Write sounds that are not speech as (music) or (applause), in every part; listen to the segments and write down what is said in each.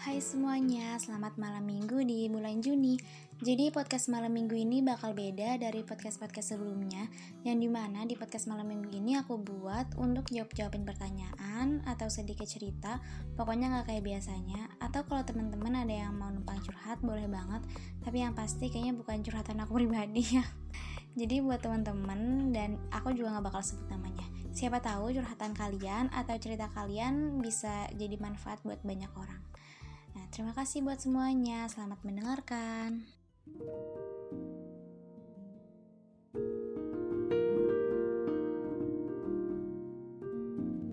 Hai semuanya, selamat malam minggu di bulan Juni. Jadi podcast malam minggu ini bakal beda dari podcast-podcast sebelumnya Yang di mana di podcast malam minggu ini aku buat untuk jawab-jawabin pertanyaan Atau sedikit cerita, pokoknya gak kayak biasanya. Atau kalau teman-teman ada yang mau numpang curhat, boleh banget. Tapi yang pasti kayaknya bukan curhatan aku (laughs) pribadi ya. Jadi buat teman-teman dan aku juga gak bakal sebut namanya. Siapa tahu curhatan kalian atau cerita kalian bisa jadi manfaat buat banyak orang terima kasih buat semuanya. Selamat mendengarkan.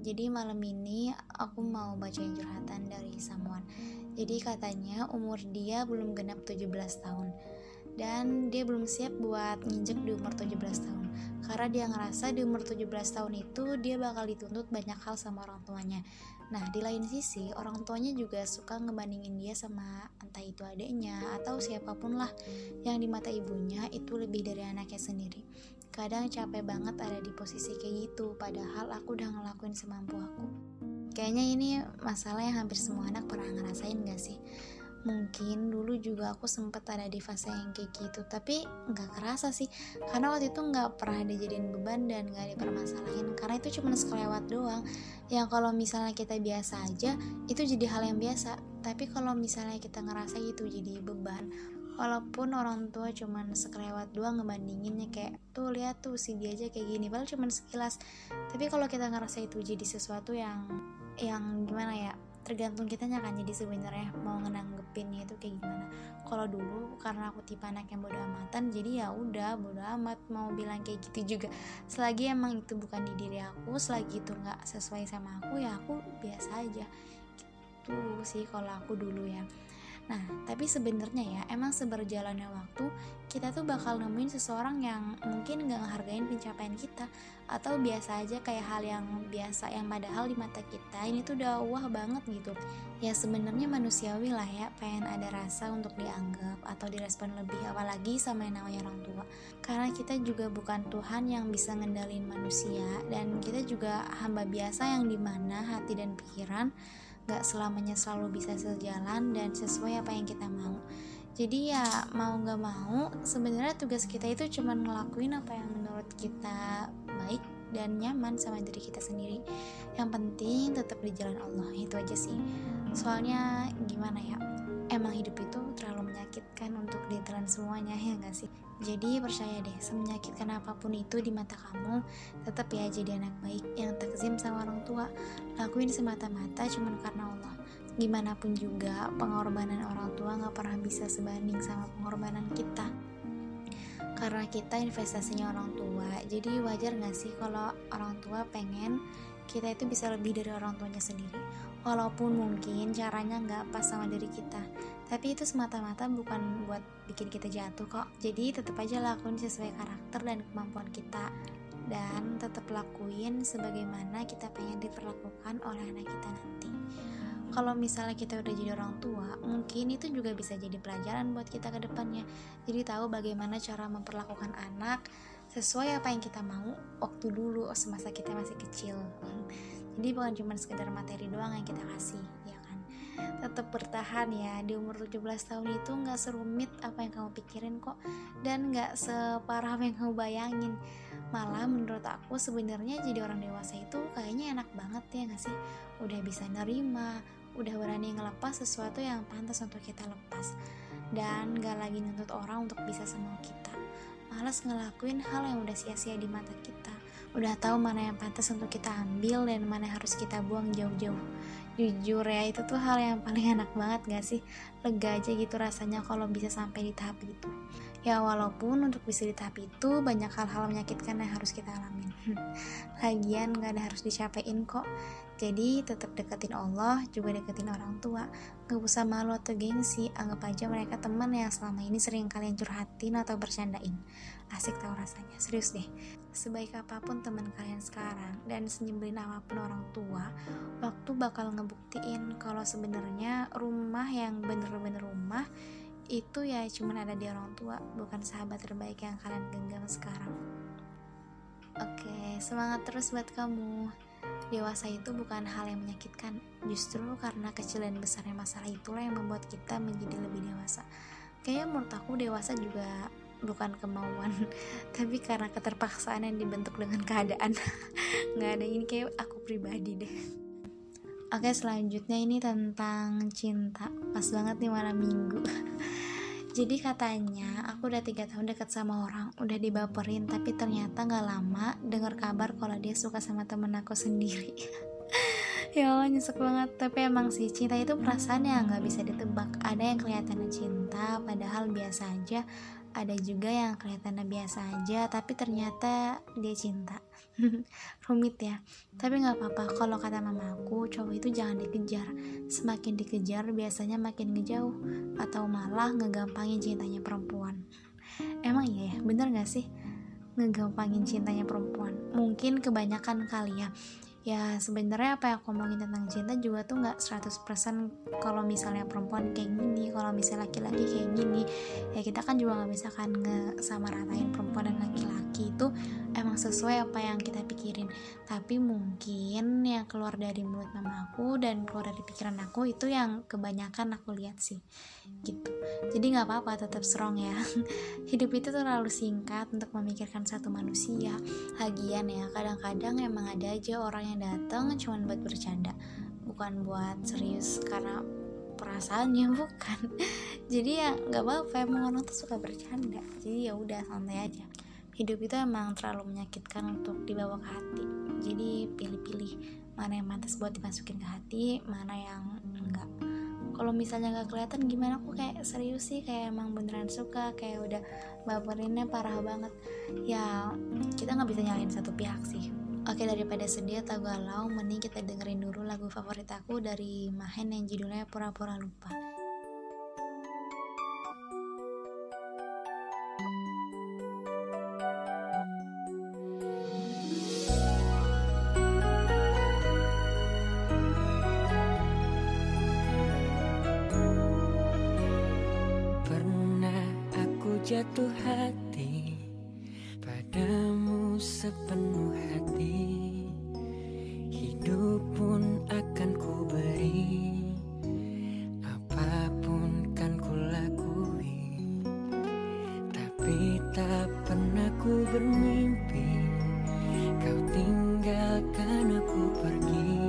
Jadi malam ini aku mau bacain curhatan dari someone. Jadi katanya umur dia belum genap 17 tahun dan dia belum siap buat nginjek di umur 17 tahun. Karena dia ngerasa di umur 17 tahun itu dia bakal dituntut banyak hal sama orang tuanya. Nah di lain sisi orang tuanya juga suka ngebandingin dia sama entah itu adiknya atau siapa pun lah yang di mata ibunya itu lebih dari anaknya sendiri. Kadang capek banget ada di posisi kayak gitu padahal aku udah ngelakuin semampu aku. Kayaknya ini masalah yang hampir semua anak pernah ngerasain gak sih mungkin dulu juga aku sempet ada di fase yang kayak gitu tapi nggak kerasa sih. Karena waktu itu nggak pernah dijadiin beban dan nggak dipermasalahin. Karena itu cuma sekelewat doang. Yang kalau misalnya kita biasa aja itu jadi hal yang biasa. Tapi kalau misalnya kita ngerasa itu jadi beban walaupun orang tua cuman sekelewat doang ngebandinginnya kayak tuh lihat tuh si dia aja kayak gini padahal cuman sekilas. Tapi kalau kita ngerasa itu jadi sesuatu yang yang gimana ya tergantung kitanya kan jadi sebenarnya mau ngenanggepinnya itu kayak gimana. Kalau dulu karena aku tipe anak yang bodo amatan jadi ya udah bodo amat mau bilang kayak gitu juga. Selagi emang itu bukan di diri aku selagi itu nggak sesuai sama aku ya aku biasa aja. Gitu sih kalau aku dulu ya Nah, tapi sebenarnya ya, emang seberjalannya waktu, kita tuh bakal nemuin seseorang yang mungkin gak ngehargain pencapaian kita. Atau biasa aja kayak hal yang biasa, yang padahal di mata kita ini tuh udah wah banget gitu. Ya sebenarnya manusiawi lah ya, pengen ada rasa untuk dianggap atau direspon lebih Apalagi sama yang namanya orang tua. Karena kita juga bukan Tuhan yang bisa ngendalin manusia Dan kita juga hamba biasa yang di mana hati dan pikiran gak selamanya selalu bisa sejalan dan sesuai apa yang kita mau. Jadi ya mau gak mau sebenarnya tugas kita itu cuma ngelakuin apa yang menurut kita baik dan nyaman sama diri kita sendiri. Yang penting tetap di jalan Allah itu aja sih. Soalnya gimana ya emang hidup itu terlalu menyakitkan untuk ditelan semuanya ya gak sih? Jadi percaya deh semenyakitkan apa pun itu di mata kamu tetap ya jadi anak baik yang takzim sama orang tua. Lakuin semata-mata cuman karena Allah. Gimana pun juga pengorbanan orang tua gak pernah bisa sebanding sama pengorbanan kita. Karena kita investasinya orang tua jadi wajar gak sih kalau orang tua pengen kita itu bisa lebih dari orang tuanya sendiri walaupun mungkin caranya nggak pas sama diri kita tapi itu semata-mata bukan buat bikin kita jatuh kok jadi tetap aja lakuin sesuai karakter dan kemampuan kita dan tetap lakuin sebagaimana kita pengen diperlakukan oleh anak kita nanti kalau misalnya kita udah jadi orang tua, mungkin itu juga bisa jadi pelajaran buat kita ke depannya. Jadi tahu bagaimana cara memperlakukan anak sesuai apa yang kita mau waktu dulu semasa kita masih kecil. Jadi bukan cuma sekedar materi doang yang kita kasih, ya kan? Tetap bertahan ya, di umur 17 tahun itu nggak serumit apa yang kamu pikirin kok dan nggak separah yang kamu bayangin. Malah menurut aku sebenarnya jadi orang dewasa itu kayaknya enak banget ya nggak sih? Udah bisa nerima, udah berani ngelepas sesuatu yang pantas untuk kita lepas dan gak lagi nuntut orang untuk bisa sama kita males ngelakuin hal yang udah sia-sia di mata kita udah tahu mana yang pantas untuk kita ambil dan mana harus kita buang jauh-jauh. Jujur ya itu tuh hal yang paling (laughs) enak banget gak sih? Lega aja gitu rasanya kalau bisa sampai di tahap itu. Ya walaupun untuk bisa di tahap itu banyak hal-hal menyakitkan yang harus kita alamin. Lagian gak ada harus dicapain kok jadi tetap deketin Allah, juga deketin orang tua. Gak usah malu atau gengsi, anggap aja mereka teman yang selama ini sering kalian curhatin atau bercandain. Asik tau rasanya, serius deh. Sebaik apa pun teman kalian sekarang dan senyebelin apa pun orang tua, waktu bakal ngebuktiin kalau sebenarnya rumah yang bener-bener rumah itu ya cuman ada di orang tua, bukan sahabat terbaik yang kalian genggam sekarang. Oke, semangat terus buat kamu. Dewasa itu bukan hal yang menyakitkan justru karena kecil dan besarnya masalah itulah yang membuat kita menjadi lebih dewasa. Kayaknya menurut aku dewasa juga bukan kemauan (laughs) tapi karena keterpaksaan yang dibentuk dengan keadaan. (laughs) Nggak ada ini kayak aku pribadi deh. Oke selanjutnya ini tentang cinta. Pas banget nih malam minggu (laughs) jadi katanya aku udah tiga tahun deket sama orang udah dibaperin tapi ternyata nggak lama dengar kabar kalau dia suka sama temen aku sendiri. (laughs) Ya Allah nyesek banget. Tapi emang sih cinta itu perasaan yang nggak bisa ditebak. Ada yang kelihatannya cinta padahal biasa aja. Ada juga yang kelihatannya biasa aja tapi ternyata dia cinta. (laughs) Rumit ya. Tapi nggak apa-apa kalau kata mama aku cowok itu jangan dikejar. Semakin dikejar biasanya makin ngejauh. Atau malah ngegampangin cintanya perempuan. Emang iya ya? Bener gak sih? Ngegampangin cintanya perempuan. Mungkin kebanyakan kali ya ya sebenarnya apa yang aku ngomongin tentang cinta juga tuh nggak 100% kalau misalnya perempuan kayak gini kalau misalnya laki-laki kayak gini. Ya kita kan juga nggak bisa kan sama ratain perempuan dan laki-laki itu emang sesuai apa yang kita pikirin. Tapi mungkin yang keluar dari mulut mama aku dan keluar dari pikiran aku itu yang kebanyakan aku lihat sih gitu. Jadi nggak apa-apa tetap strong ya. (laughs) Hidup itu terlalu singkat untuk memikirkan satu manusia. Lagian ya kadang-kadang emang ada aja orang yang datang cuma buat bercanda bukan buat serius karena perasaannya (laughs) bukan. Jadi ya nggak apa-apa emang orang tuh suka bercanda. Jadi ya udah santai aja. Hidup itu emang terlalu menyakitkan untuk dibawa ke hati. Jadi pilih-pilih mana yang mantas buat dimasukin ke hati mana yang enggak. Kalau misalnya nggak kelihatan gimana aku kayak serius sih kayak emang beneran suka kayak udah baperinnya parah banget. Ya kita nggak bisa nyalain satu pihak sih Oke daripada sedih atau galau, mending kita dengerin dulu lagu favorit aku dari Mahen yang judulnya Pura-Pura Lupa. Jatuh hati padamu sepenuh hati Tapi tak pernah ku bermimpi Kau tinggalkan aku pergi.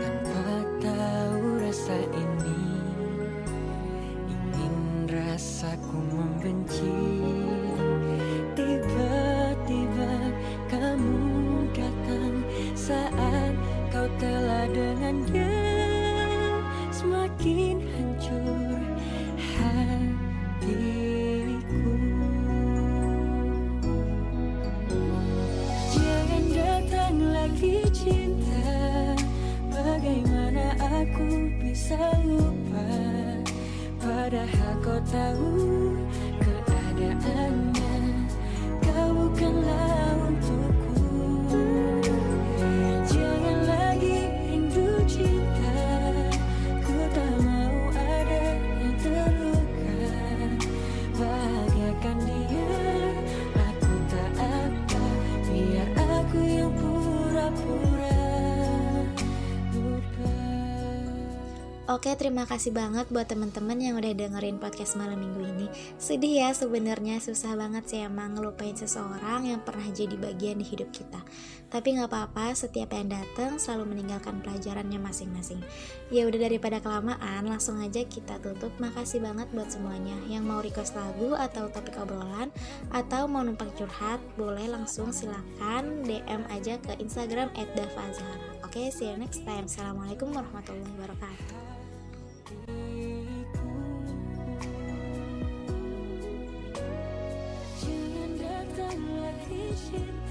Tanpa tahu rasa ini Ingin rasaku membenci aku bisa lupa Padahal kau tahu keadaannya. Kau bukanlah untukku Oke, terima kasih banget buat teman-teman yang udah dengerin podcast malam minggu ini. Sedih ya sebenarnya susah banget sih emang ngelupain seseorang yang pernah jadi bagian di hidup kita. Tapi nggak apa-apa, setiap yang datang selalu meninggalkan pelajarannya masing-masing. Ya udah daripada kelamaan, langsung aja kita tutup. Makasih banget buat semuanya yang mau request lagu atau topik obrolan atau mau numpang curhat, boleh langsung silakan DM aja ke Instagram @davazahara. Oke, see you next time. Assalamualaikum warahmatullahi wabarakatuh. 心。